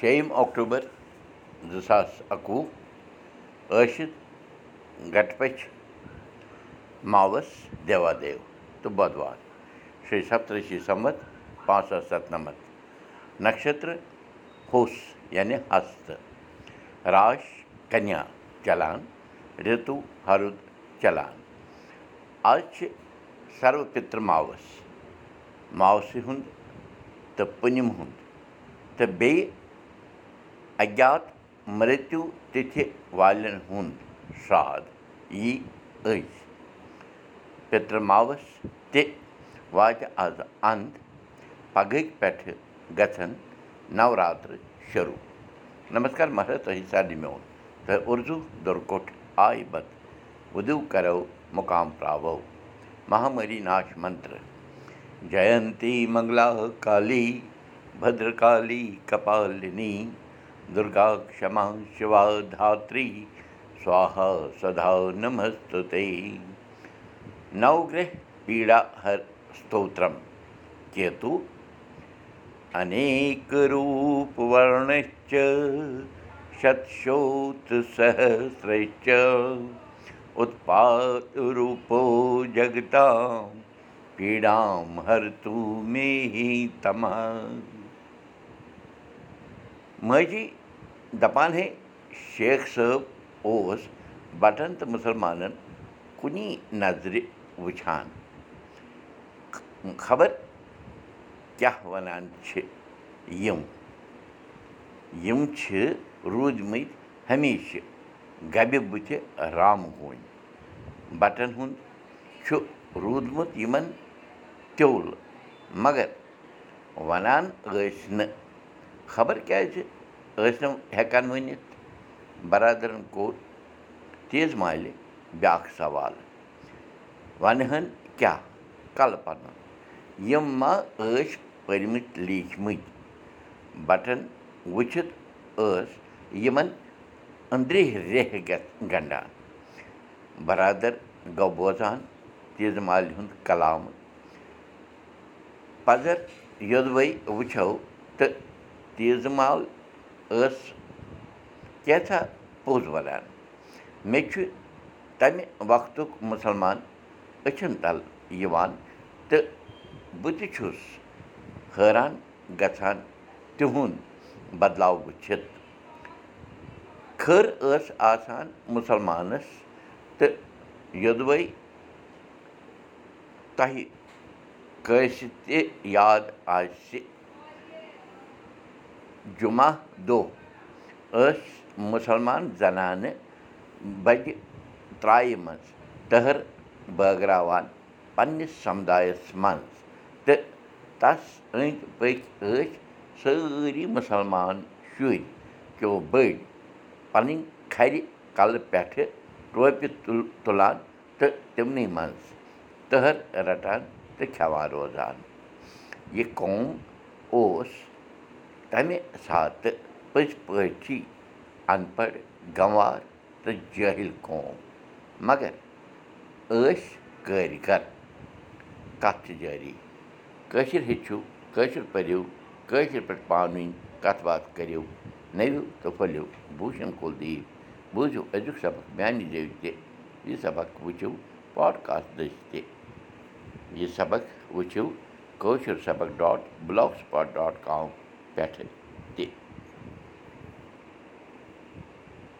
شیٚیِم October زٕ ساس اَکوُہ ٲسِتھ گٹہٕ پٔچھ ماوس دیوادیو تہٕ بۄدوار شیٚیہِ سَتتٕرٛشی سَمت پانٛژھ ساس سَتنَمَتھ نَشتر ہوٚس یعنی ہستہٕ راش کنیا چلان رِتُو ہرُد چلان آز چھِ سرو پِتٕر ماوس ماوسہِ ہُنٛد تہٕ پُنِم ہُنٛد تہٕ بیٚیہِ اَجات مِرتوٗ تِتھِ والٮ۪ن ہُنٛد شرٛاد یی أزۍ پِتٕر ماوس تہِ واتہِ آز اَنٛد پگہٕکۍ پٮ۪ٹھٕ گژھن نوراترٕ شروٗع نمسکار میون تۄہہِ اُردو دُرکوٚٹھ آیہِ بتہٕ وُدو کرو مُقام پراوو مہامری ناش منتر جینتی منگلا کالی بدرکالی کپالنی دُرگا کما شِوا دھتری سوہا سدا نمستُتے نوگرہ پیٖڑا ہر ستوترم کیتو انیک روٗپ ورنچ شتشوت سہسرچ اتپات روٗپو جگتام ماجی دپان ہے شیخ صٲب اوس بٹن تہٕ مُسلمانن کُنی نظرِ وٕچھان خبر کیٛاہ وَنان چھِ یِم یِم چھِ روٗدۍمٕتۍ ہمیشہِ گبہِ بٕتھِ رامہٕ ہوٗنۍ بٹن ہُنٛد چھُ روٗدمُت یِمن تیوٗل مگر وَنان ٲسۍ نہٕ خبر کیٛازِ ٲسۍ نہٕ ہٮ۪کان ؤنِتھ بَرادَرَن کوٚر تیز مالہِ بیٛاکھ سوال۔ وَنہٕ ہن کیٛاہ کَلہٕ پَنُن یِم ما ٲسۍ پٔرۍمٕتۍ لیٖکھمٕتۍ بَٹن وٕچھِتھ ٲس یِمن أنٛدرِ ریٚہہ گنٛڈان بَرادَر گوٚو بوزان تیزٕ مالہِ ہُنٛد کلامہٕ پَزر یوٚدوَے وٕچھو تہٕ تیزٕ مال ٲس کینٛژھا پوٚز وَنان مےٚ چھُ تَمہِ وقتُک مُسلمان أچھَن تَل یِوان تہٕ بہٕ تہِ چھُس حٲران گژھان تِہُنٛد بدلاو وٕچھِتھ۔ کھٔر ٲس آسان مُسلمانَس تہٕ یوٚدوَے تۄہہِ کٲنٛسہِ تہِ یاد آسہِ جُمعہ دۄہ ٲسۍ مُسلمان زنانہٕ بَجہِ ترٛایہِ منٛز تٔہَر بٲگراوان پنٛنِس سَمدایَس منٛز تہٕ تَس أنٛدۍ پٔکۍ ٲسۍ سٲری مُسلمان شُرۍ کیو بٔڑۍ پَنٕنۍ کھَرِ کَلہٕ پٮ۪ٹھٕ ٹوپہِ تُل تُلان تہٕ تِمنٕے منٛز تٔہَر رَٹان تہٕ کھٮ۪وان روزان یہِ قوم اوس تَمہِ ساتہٕ پٔزۍ پٲٹھی اَن پَڑھ گَنٛوار تہٕ جٲہِل قوم مگر ٲسۍ کٲرۍ گر کَتھ چھِ جٲری کٲشِر ہیٚچھِو کٲشِر پٔرِو کٲشِر پٲٹھۍ پانہٕ ؤنۍ کَتھ باتھ کٔرِو نٔوِو تہٕ پھٔلِو بوٗشَن کُلدیٖپ بوٗزِو أزیُک سبق میٛانہِ زیٚوِ تہِ یہِ سبق وٕچھِو پاڈکاسٹ دٔسۍ تہِ یہِ سبق وٕچھِو کٲشُر سبق dot blog spot dot com پٮ۪ٹھٕ